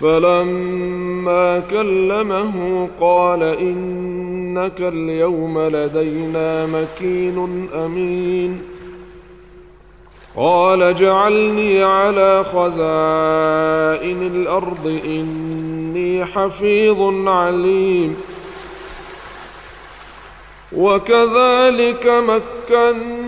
فلما كلمه قال إنك اليوم لدينا مكين أمين. قال جعلني على خزائن الأرض إني حفيظ عليم. وكذلك مكنا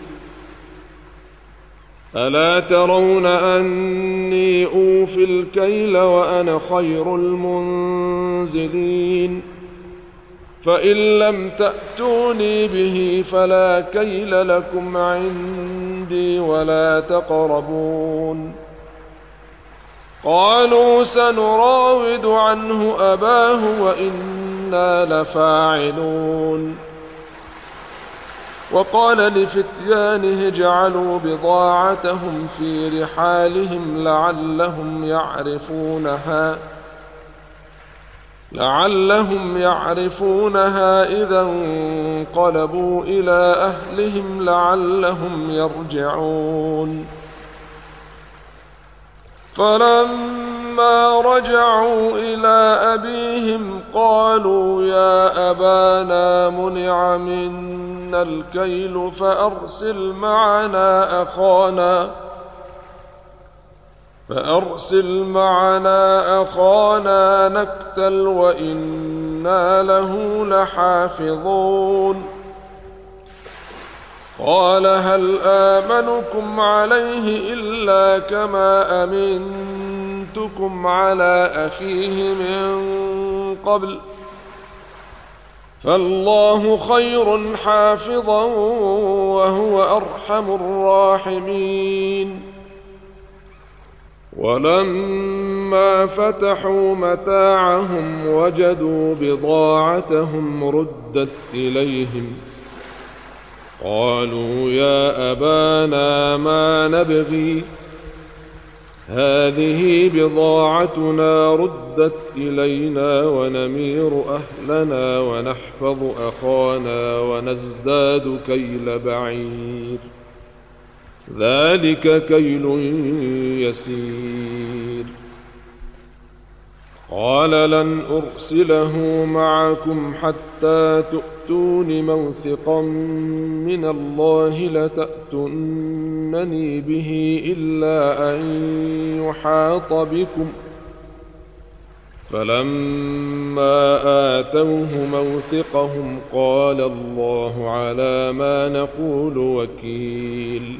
ألا ترون أني أوفي الكيل وأنا خير المنزلين؟ فإن لم تأتوني به فلا كيل لكم عندي ولا تقربون. قالوا سنراود عنه أباه وإنا لفاعلون. وقال لفتيانه اجعلوا بضاعتهم في رحالهم لعلهم يعرفونها لعلهم يعرفونها إذا انقلبوا إلى أهلهم لعلهم يرجعون. فلما رجعوا إلى أبيهم قالوا يا أبانا منع منا. الكيل فأرسل معنا أخانا فأرسل معنا أخانا نكتل وإنا له لحافظون. قال هل آمنكم عليه إلا كما أمنتكم على أخيه من قبل؟ فالله خير حافظا وهو أرحم الراحمين. ولما فتحوا متاعهم وجدوا بضاعتهم ردت إليهم ۖ. قالوا يا أبانا ما نبغي؟ هذه بضاعتنا ردت إلينا ونمير أهلنا ونحفظ أخانا ونزداد كيل بعير. ذلك كيل يسير. قال لن أرسله معكم حتى تؤتون موثقا من الله لتأتونني به إلا أن يحاط بكم. فلما آتوه موثقهم قال الله على ما نقول وكيل.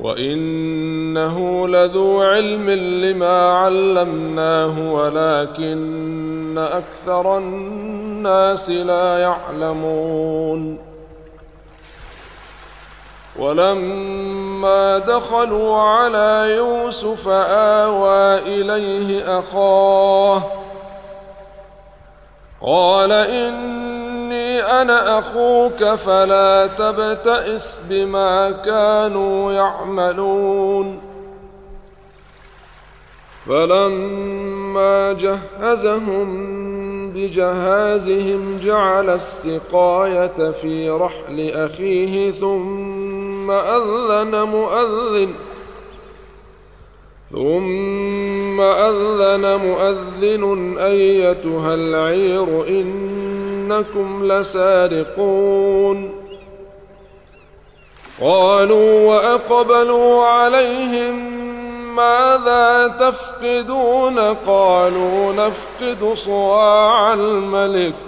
وانه لذو علم لما علمناه ولكن أكثر الناس لا يعلمون ولما دخلوا على يوسف آوى إليه أخاه قال إني أنا أخوك فلا تبتئس بما كانوا يعملون. فلما جهزهم بجهازهم جعل السقاية في رحل أخيه ثم أذن مؤذن ثم أذن مؤذن أيتها العير إنكم لسارقون. قالوا وأقبلوا عليهم ماذا تفقدون؟ قالوا نفقد صواع الملك.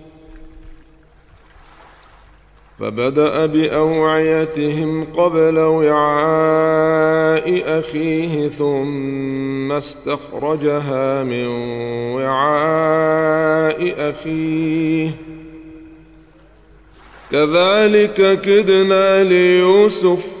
فبدأ بأوعيتهم قبل وعاء أخيه ثم استخرجها من وعاء أخيه. كذلك كدنا ليوسف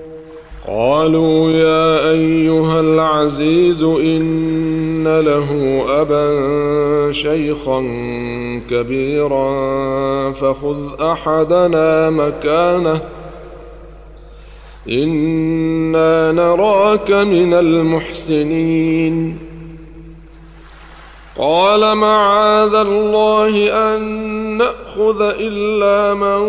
قالوا يا أيها العزيز إن له أبا شيخا كبيرا فخذ أحدنا مكانه. إنا نراك من المحسنين. قال معاذ الله أن نأخذ إلا من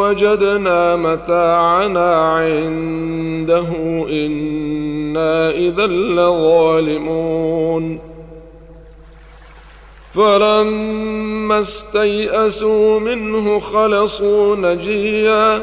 وجدنا متاعنا عنده إنا إذا لظالمون. فلما استيئسوا منه خلصوا نجيا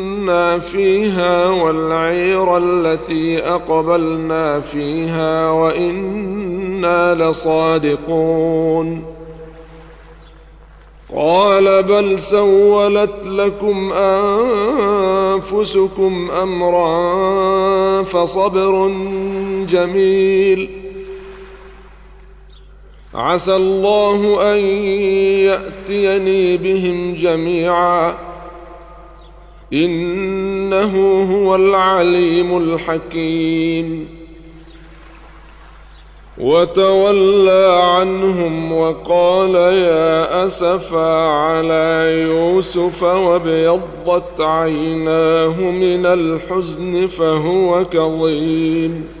فيها والعير التي أقبلنا فيها وإنا لصادقون. قال بل سولت لكم أنفسكم أمرا فصبر جميل. عسى الله أن يأتيني بهم جميعا. إنه هو العليم الحكيم. وتولى عنهم وقال يا أسفا على يوسف وابيضت عيناه من الحزن فهو كظيم.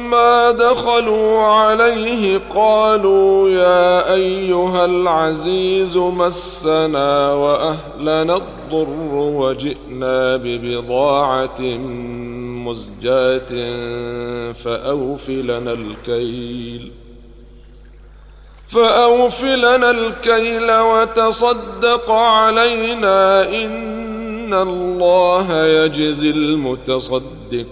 دخلوا عليه قالوا يا أيها العزيز مسنا وأهلنا الضر وجئنا ببضاعة مزجاة فاوف لنا الكيل فاوف لنا الكيل وتصدق علينا إن الله يجزي المتصدقين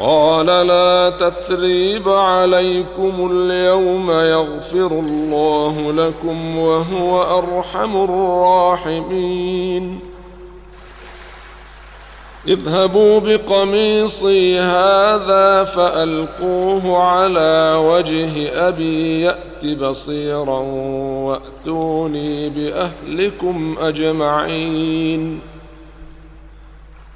قال لا تثريب عليكم اليوم يغفر الله لكم وهو أرحم الراحمين. اذهبوا بقميصي هذا فألقوه على وجه أبي يأت بصيرا وأتوني بأهلكم أجمعين.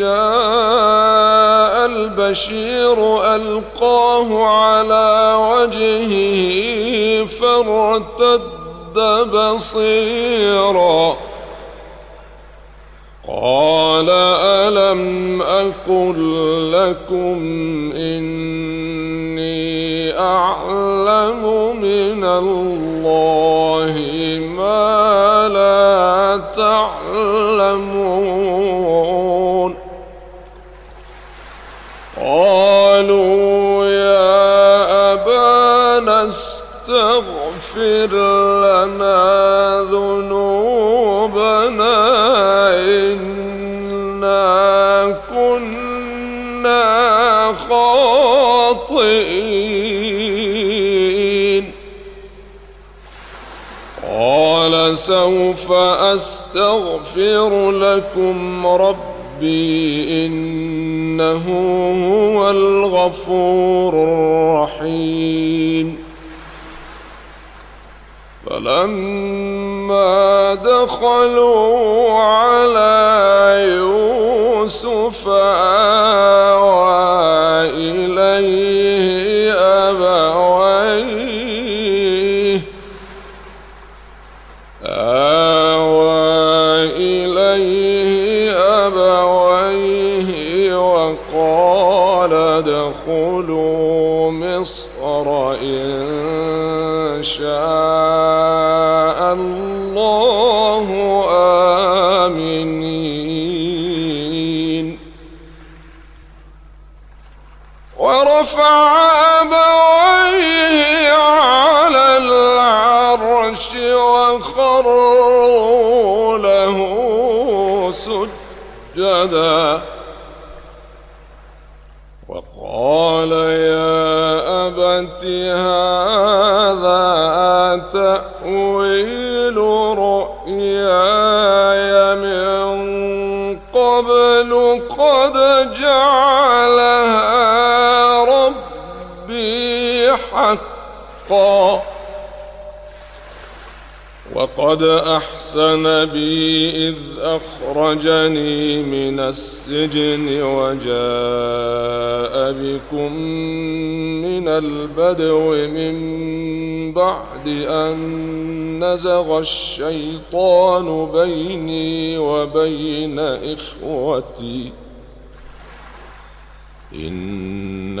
جاء البشير ألقاه على وجهه فارتد بصيرا. قال ألم أقل لكم إني أعلم من الله قال سوف أستغفر لكم ربي إنه هو الغفور الرحيم. فلما دخلوا على يوسف آوى إليه أبويه وقال ادخلوا مصر. حقا. وقد أحسن بي إذ أخرجني من السجن وجاء بكم من البدو من بعد أن نزغ الشيطان بيني وبين إخوتي إن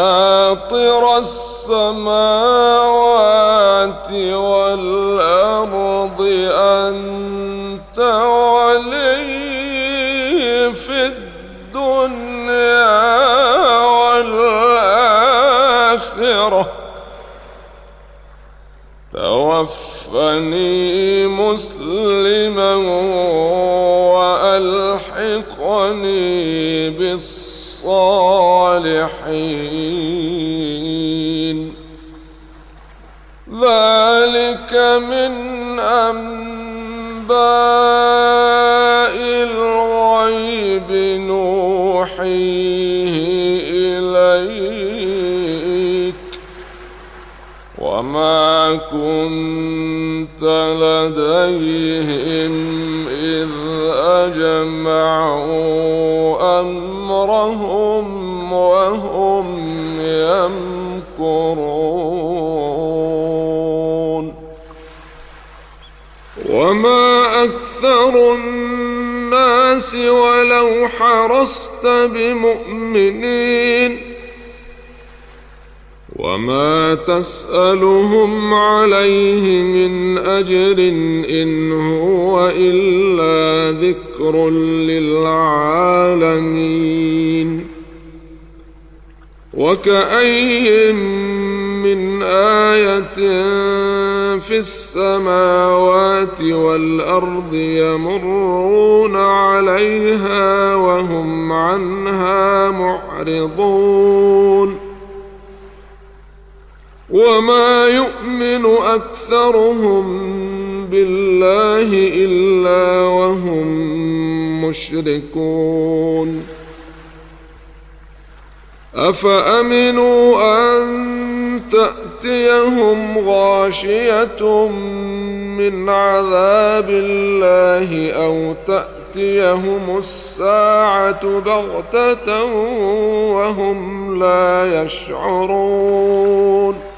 فاطر السماوات والأرض أنت ولي في الدنيا والآخرة. توفني مسلما وألحقني بالصالحين ذلك من أنباء الغيب نوحيه إليك. وما كنت لديهم إذ أجمعوا أمرهم وهم يمكرون. وما أكثر الناس ولو حرصت بمؤمنين وما تسألهم عليه من أجر إن هو إلا ذكر للعالمين وكأي من آية في السماوات والأرض يمرون عليها وهم عنها معرضون وما يؤمن أكثرهم بالله إلا وهم مشركون أفأمنوا أن تأتيهم غاشية من عذاب الله أو تأتيهم الساعة بغتة وهم لا يشعرون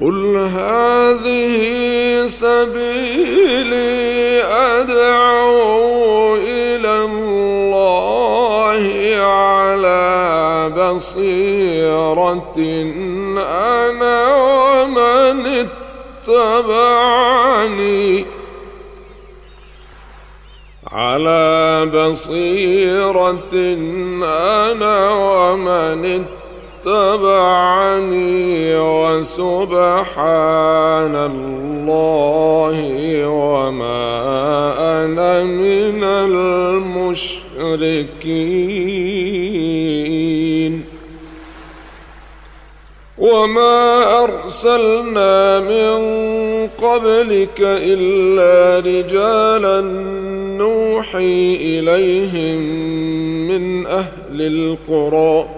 قل هذه سبيلي أدعو إلى الله على بصيرة أنا ومن اتبعني على بصيرة أنا ومن اتبعني اتبعني وسبحان الله وما أنا من المشركين. وما أرسلنا من قبلك إلا رجالا نوحي إليهم من أهل القرى.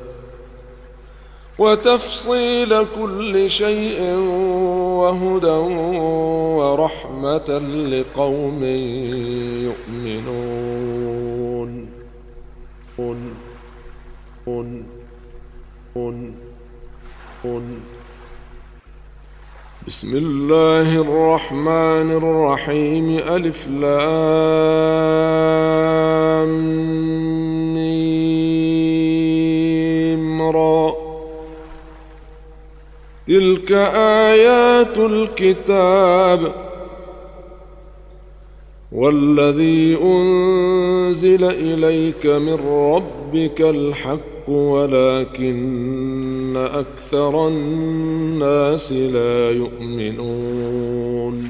وتفصيل كل شيء وهدى ورحمة لقوم يؤمنون. أن أن أن أن بسم الله الرحمن الرحيم. ألف لام را. تلك آيات الكتاب والذي أنزل إليك من ربك الحق ولكن أكثر الناس لا يؤمنون.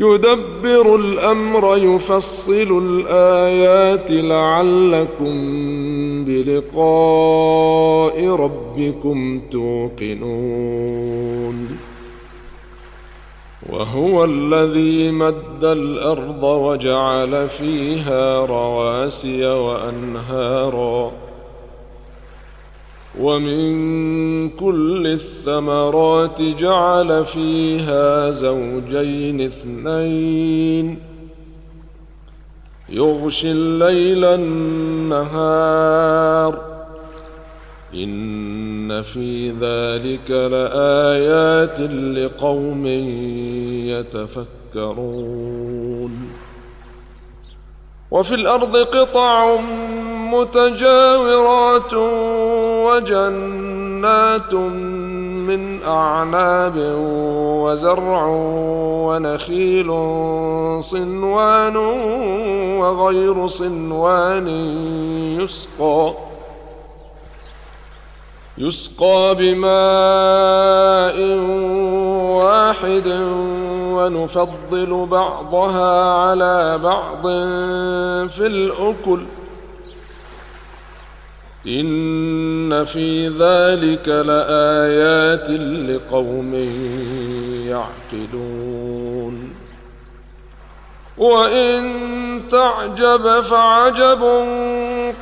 يدبر الأمر يفصل الآيات لعلكم بلقاء ربكم توقنون. وهو الذي مد الأرض وجعل فيها رواسي وأنهارا. ومن كل الثمرات جعل فيها زوجين اثنين. يغشي الليل النهار. إن في ذلك لآيات لقوم يتفكرون. وفي الأرض قطع متجاورات وجنات من أعناب وزرع ونخيل صنوان وغير صنوان يسقى يسقى بماء واحد ونفضل بعضها على بعض في الأكل إن في ذلك لآيات لقوم يعقلون. وإن تعجب فعجب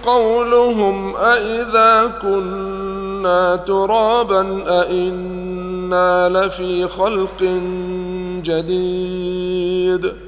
قولهم أإذا كنا ترابا أإنا لفي خلق جديد.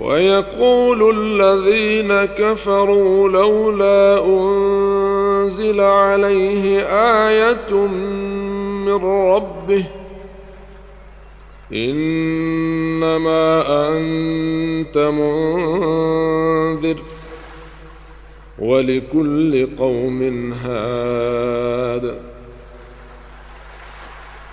ويقول الذين كفروا لولا أنزل عليه آية من ربه إنما أنت منذر ولكل قوم هاد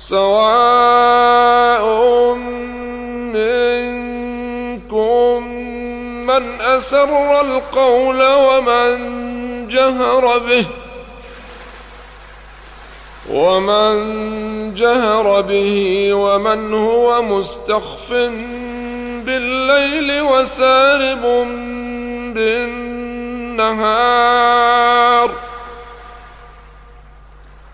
سواء منكم من أسر القول ومن جهر به ومن جهر به ومن هو مستخف بالليل وسارب بالنهار.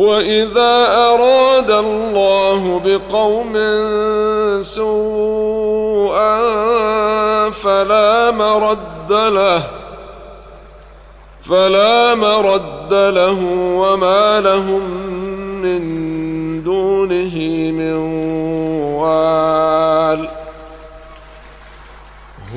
واذا اراد الله بقوم سوءا فلا مرد له فلا مرد له وما لهم من دونه من وال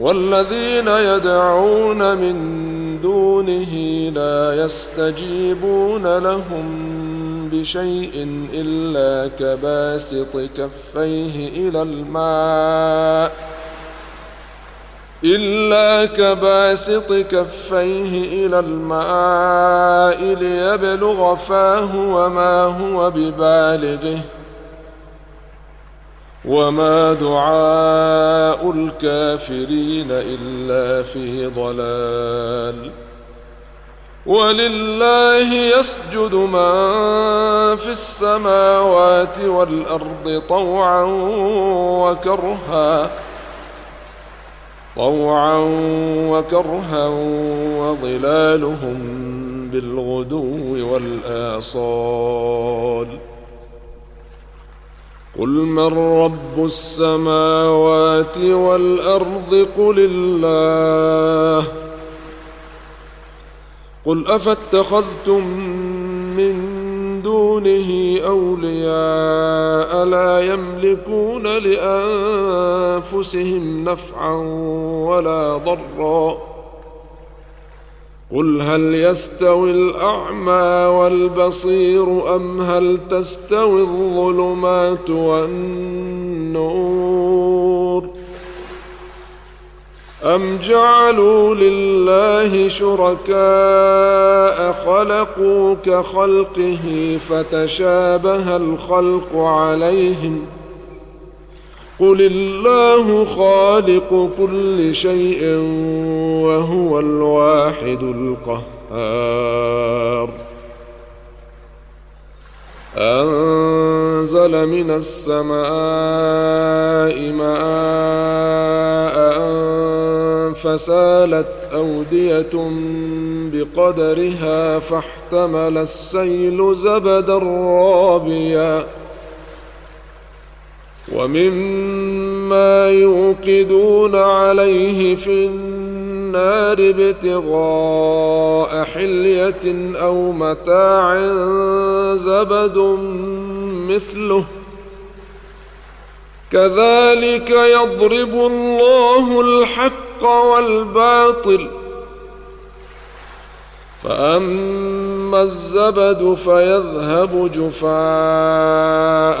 والذين يدعون من دونه لا يستجيبون لهم بشيء إلا كباسط كفيه إلى الماء إلا كباسط كفيه إلى الماء ليبلغ فاه وما هو ببالغه وما دعاء الكافرين إلا في ضلال ولله يسجد من في السماوات والأرض طوعا وكرها طوعا وكرها وظلالهم بالغدو والآصال قل من رب السماوات والأرض قل الله قل أفاتخذتم من دونه أولياء لا يملكون لأنفسهم نفعا ولا ضرا قل هل يستوي الأعمى والبصير أم هل تستوي الظلمات والنور أم جعلوا لله شركاء خلقوا كخلقه فتشابه الخلق عليهم قل الله خالق كل شيء وهو الواحد القهار. أنزل من السماء ماء فسالت أودية بقدرها فاحتمل السيل زبدا رابيا. ومما يوقدون عليه في النار ابتغاء حلية أو متاع زبد مثله كذلك يضرب الله الحق والباطل فأما الزبد فيذهب جفاء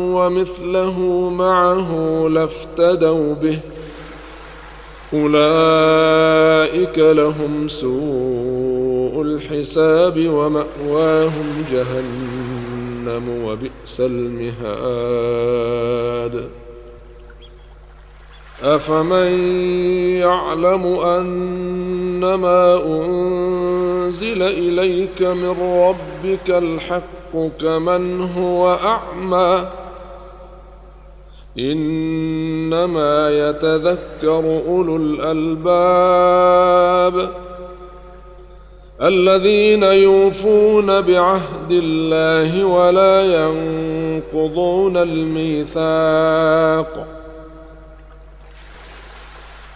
ومثله معه لافتدوا به. أولئك لهم سوء الحساب ومأواهم جهنم وبئس المهاد. أفمن يعلم أنما أنزل إليك من ربك الحق كمن هو أعمى إنما يتذكر أولو الألباب الذين يوفون بعهد الله ولا ينقضون الميثاق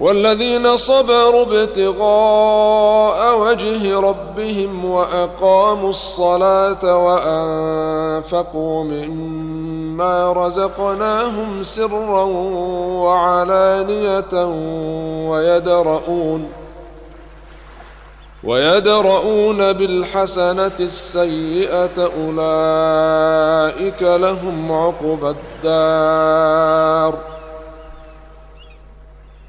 والذين صبروا ابتغاء وجه ربهم وأقاموا الصلاة وأنفقوا مما رزقناهم سرا وعلانية ويدرؤون ويدرؤون بالحسنة السيئة أولئك لهم عقبى الدار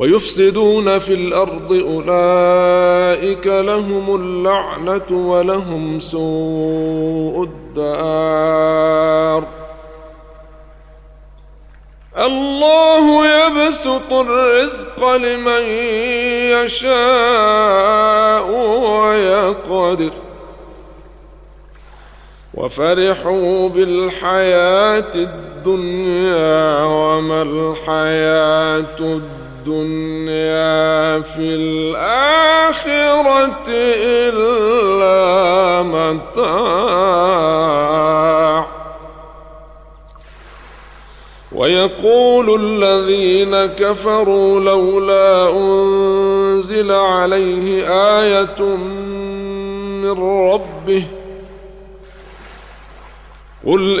ويفسدون في الأرض أولئك لهم اللعنة ولهم سوء الدار. الله يبسط الرزق لمن يشاء ويقدر. وفرحوا بالحياة الدنيا وما الحياة الدنيا في الآخرة إلا متاع. ويقول الذين كفروا لولا أنزل عليه آية من ربه قل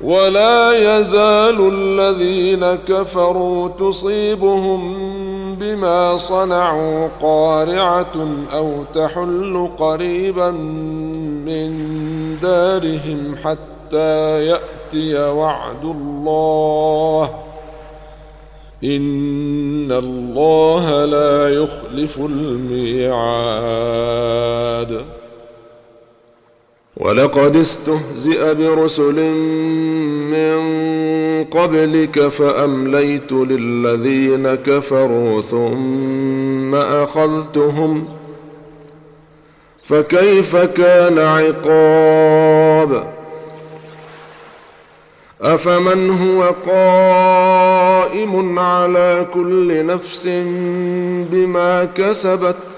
ولا يزال الذين كفروا تصيبهم بما صنعوا قارعة أو تحل قريبا من دارهم حتى يأتي وعد الله. إن الله لا يخلف الميعاد. ولقد استهزئ برسل من قبلك فأمليت للذين كفروا ثم أخذتهم فكيف كان عقاب؟ أفمن هو قائم على كل نفس بما كسبت؟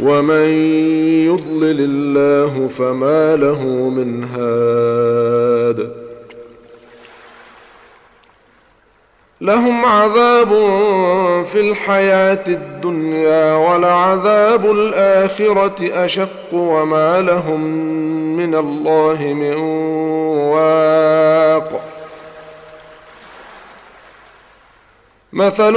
ومن يضلل الله فما له من هاد لهم عذاب في الحياة الدنيا ولعذاب الاخره اشق وما لهم من الله من واق مثل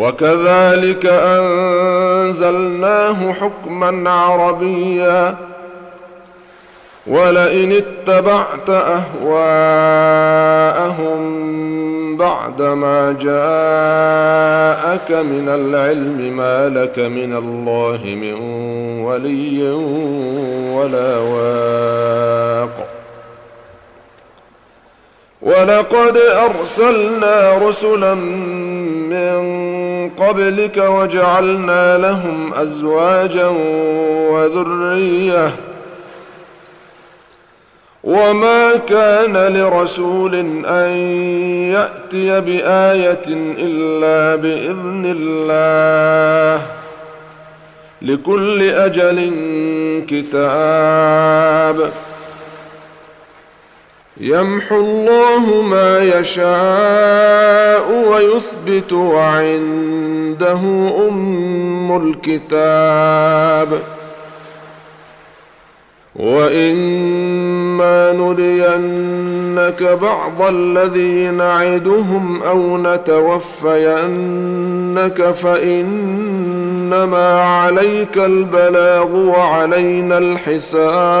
وكذلك أنزلناه حكما عربيا. ولئن اتبعت أهواءهم بعدما جاءك من العلم ما لك من الله من ولي ولا واق. ولقد أرسلنا رسلا من قبلك وجعلنا لهم أزواجا وذرية. وما كان لرسول أن يأتي بآية إلا بإذن الله. لكل أجل كتاب. يمحو الله ما يشاء ويثبت وعنده أم الكتاب. وإما نرينك بعض الذي نعدهم أو نتوفينك فإنما عليك البلاغ وعلينا الحساب.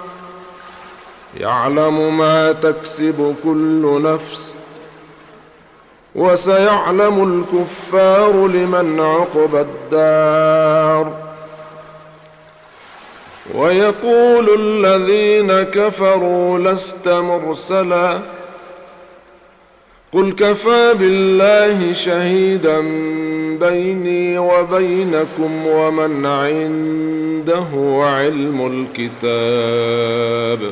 يعلم ما تكسب كل نفس وسيعلم الكفار لمن عقب الدار. ويقول الذين كفروا لست مرسلا قل كفى بالله شهيدا بيني وبينكم ومن عنده علم الكتاب.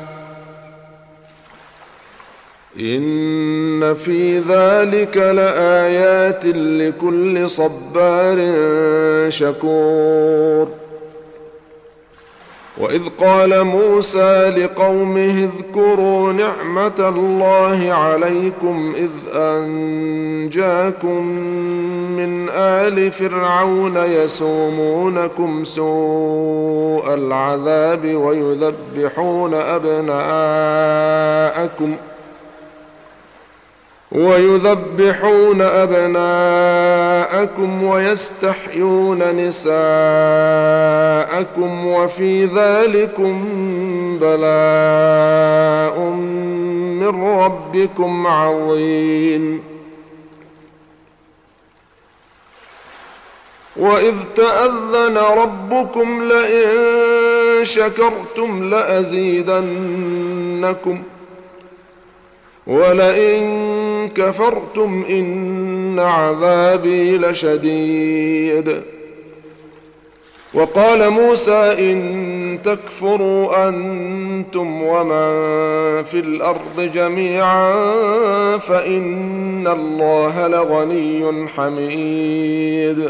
إن في ذلك لآيات لكل صبار شكور. وإذ قال موسى لقومه اذكروا نعمة الله عليكم إذ أنجاكم من آل فرعون يسومونكم سوء العذاب ويذبحون ابناءكم ۖ ويذبحون أبناءكم ويستحيون نساءكم وفي ذلكم بلاء من ربكم عظيم. وإذ تأذن ربكم لئن شكرتم لأزيدنكم ولئن كفرتم إن عذابي لشديد. وقال موسى إن تكفروا أنتم ومن في الأرض جميعا فإن الله لغني حميد.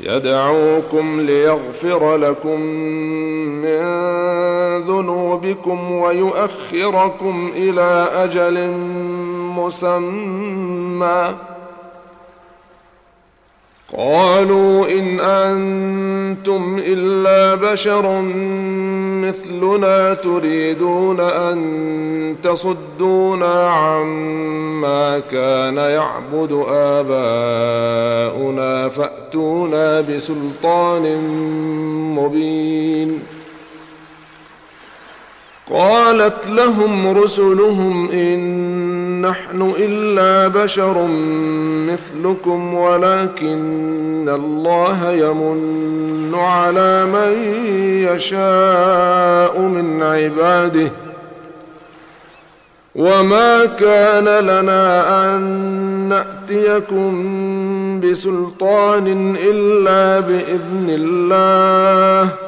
يدعوكم ليغفر لكم من ذنوبكم ويؤخركم إلى أجل مسمى. قالوا إن أنتم إلا بشر مثلنا تريدون أن تصدونا عما كان يعبد آباؤنا فأتونا بسلطان مبين. قالت لهم رسلهم إن نحن إلا بشر مثلكم ولكن الله يمن على من يشاء من عباده. وما كان لنا أن نأتيكم بسلطان إلا بإذن الله.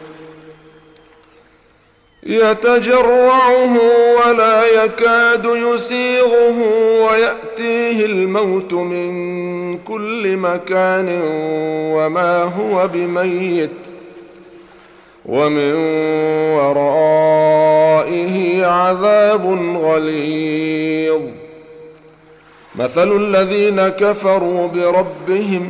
يتجرعه ولا يكاد يسيغه ويأتيه الموت من كل مكان وما هو بميت ومن ورائه عذاب غليظ. مثل الذين كفروا بربهم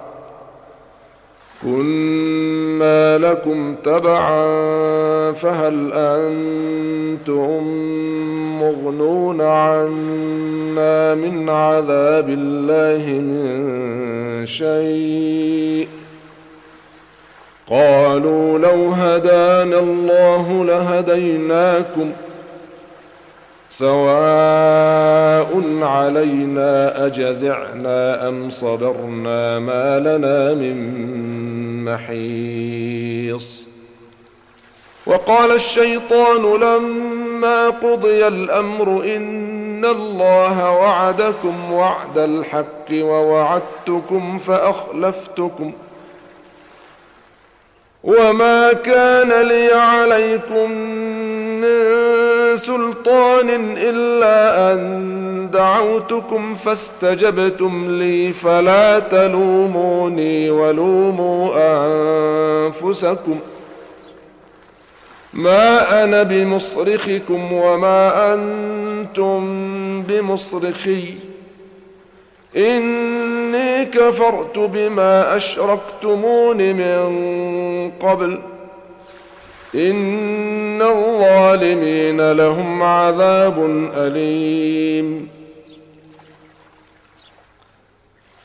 كنا لكم تبعا فهل أنتم مغنون عنا من عذاب الله من شيء؟ قالوا لو هدانا الله لهديناكم سواء علينا أجزعنا أم صبرنا ما لنا من محيص وقال الشيطان لما قضي الأمر إن الله وعدكم وعد الحق ووعدتكم فأخلفتكم. وما كان لي عليكم من سلطان إلا أن دعوتكم فاستجبتم لي فلا تلوموني ولوموا أنفسكم. ما أنا بمصرخكم وما أنتم بمصرخي. إني كفرت بما أشركتمون من قبل. إن الظالمين لهم عذاب أليم.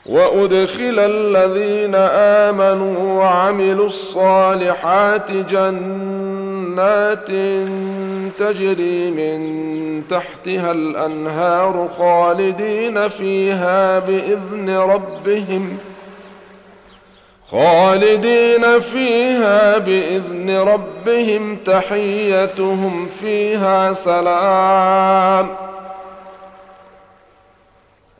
وأدخل الذين آمنوا وعملوا الصالحات جنات تجري من تحتها الأنهار خالدين فيها بإذن ربهم. خالدين فيها بإذن ربهم تحيتهم فيها سلام.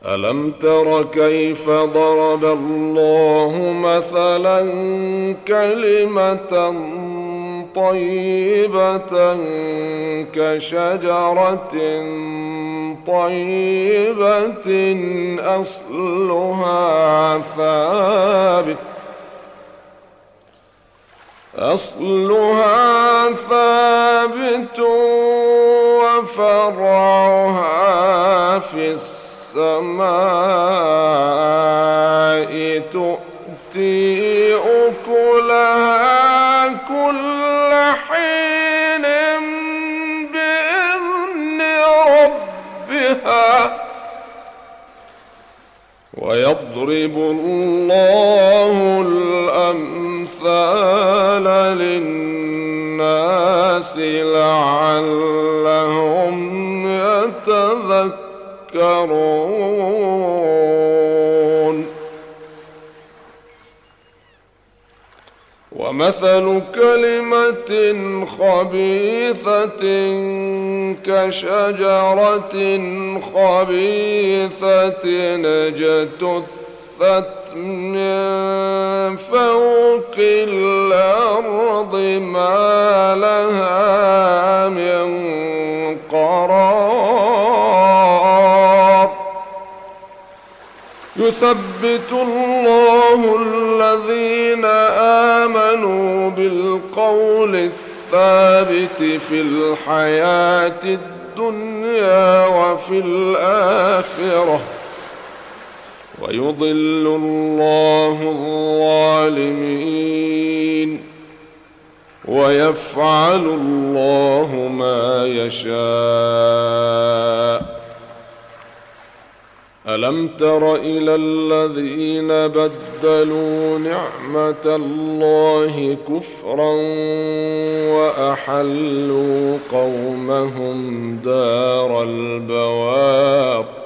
ألم تر كيف ضرب الله مثلا كلمة طيبة كشجرة طيبة أصلها ثابت. أصلها ثابت وفرعها في السماء تؤتي أكلها كل حين بإذن ربها ويضرب الله الأمثال للناس لعلهم يتذكرون. ومثل كلمة خبيثة كشجرة خبيثة اجتثت من فوق الأرض ما لها من قرار. يثبت الله الذين آمنوا بالقول الثابت في الحياة الدنيا وفي الآخرة. ويضل الله الظالمين ويفعل الله ما يشاء. ألم تر إلى الذين بدلوا نعمة الله كفرا وأحلوا قومهم دار البوار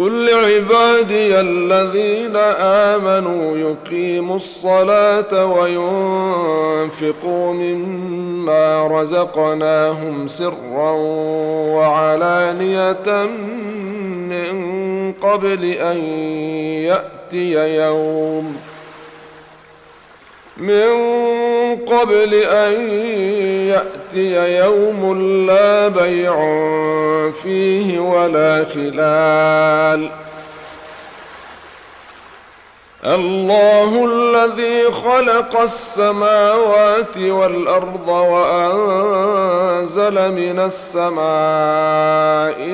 قل لعبادي الذين آمنوا يقيموا الصلاة وينفقوا مما رزقناهم سرا وعلانية من قبل أن يأتي يوم من قبل أن يأتي يوم لا بيع فيه ولا خلال. الله الذي خلق السماوات والأرض وأنزل من السماء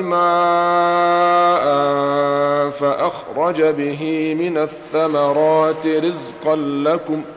ماء فأخرج به من الثمرات رزقا لكم ۖ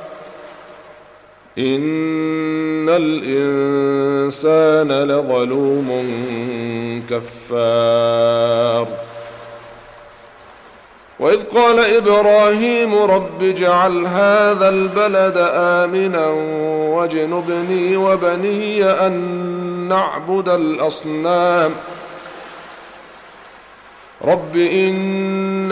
إن الإنسان لظلوم كفار. واذ قال إبراهيم رب اجعل هذا البلد امنا واجنبني وبني ان نعبد الاصنام. رب انهن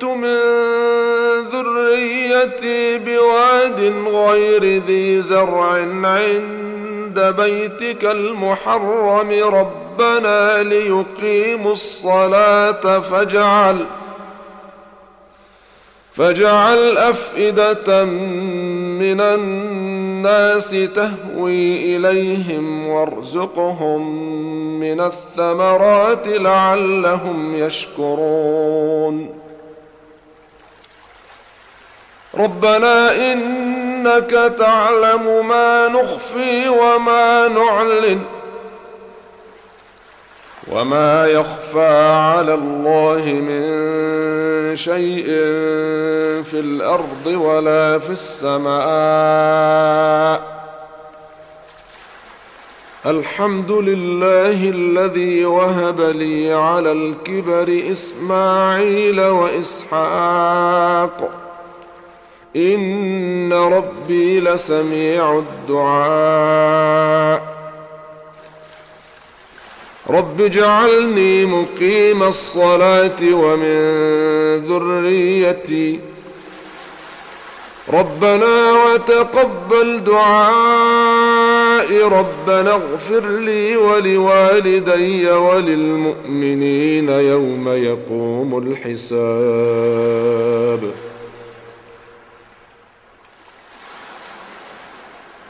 اسكنت من ذريتي بواد غير ذي زرع عند بيتك المحرم. ربنا ليقيموا الصلاة فاجعل فاجعل أفئدة من الناس تهوي إليهم وارزقهم من الثمرات لعلهم يشكرون. ربنا إنك تعلم ما نخفي وما نعلن وما يخفى على الله من شيء في الأرض ولا في السماء. الحمد لله الذي وهب لي على الكبر إسماعيل وإسحاق إن ربي لسميع الدعاء. رب اجعلني مقيم الصلاة ومن ذريتي. ربنا وتقبل دعائي. ربنا اغفر لي ولوالدي وللمؤمنين يوم يقوم الحساب.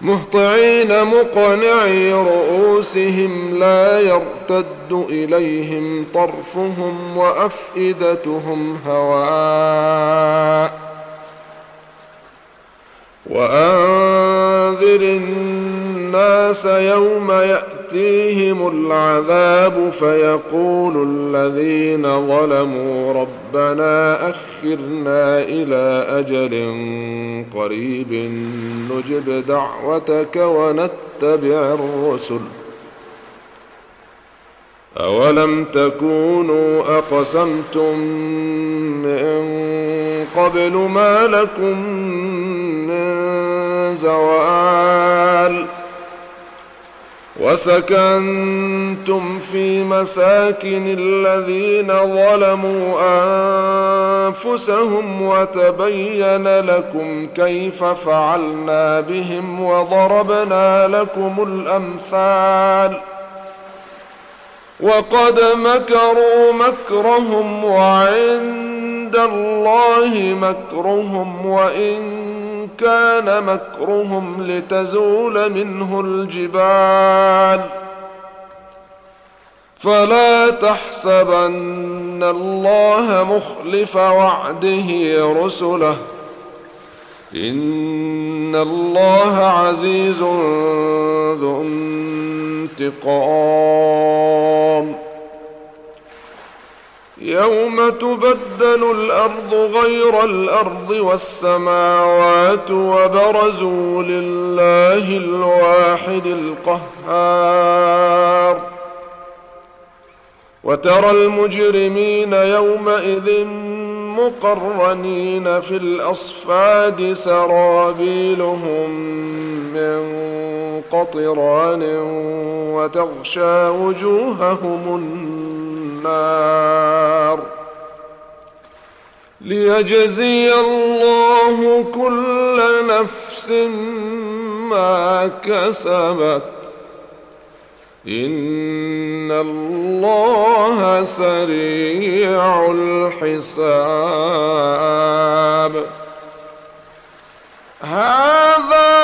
مهطعين مقنعي رؤوسهم لا يرتد إليهم طرفهم وأفئدتهم هواء. وأنذر الناس يوم ياتي يأتيهم العذاب فيقول الذين ظلموا ربنا أخرنا إلى أجل قريب نجب دعوتك ونتبع الرسل. أولم تكونوا أقسمتم من قبل ما لكم من زوال وسكنتم في مساكن الذين ظلموا أنفسهم وتبين لكم كيف فعلنا بهم وضربنا لكم الأمثال وقد مكروا مكرهم وعند الله مكرهم وإن كان مكرهم لتزول منه الجبال. فلا تحسبن الله مخلف وعده رسله. إن الله عزيز ذو انتقام. يوم تبدل الأرض غير الأرض والسماوات وبرزوا لله الواحد القهار. وترى المجرمين يومئذ مقرنين في الأصفاد سرابيلهم من قطران وتغشى وجوههم النار. النار ليجزي الله كل نفس ما كسبت. إن الله سريع الحساب. هذا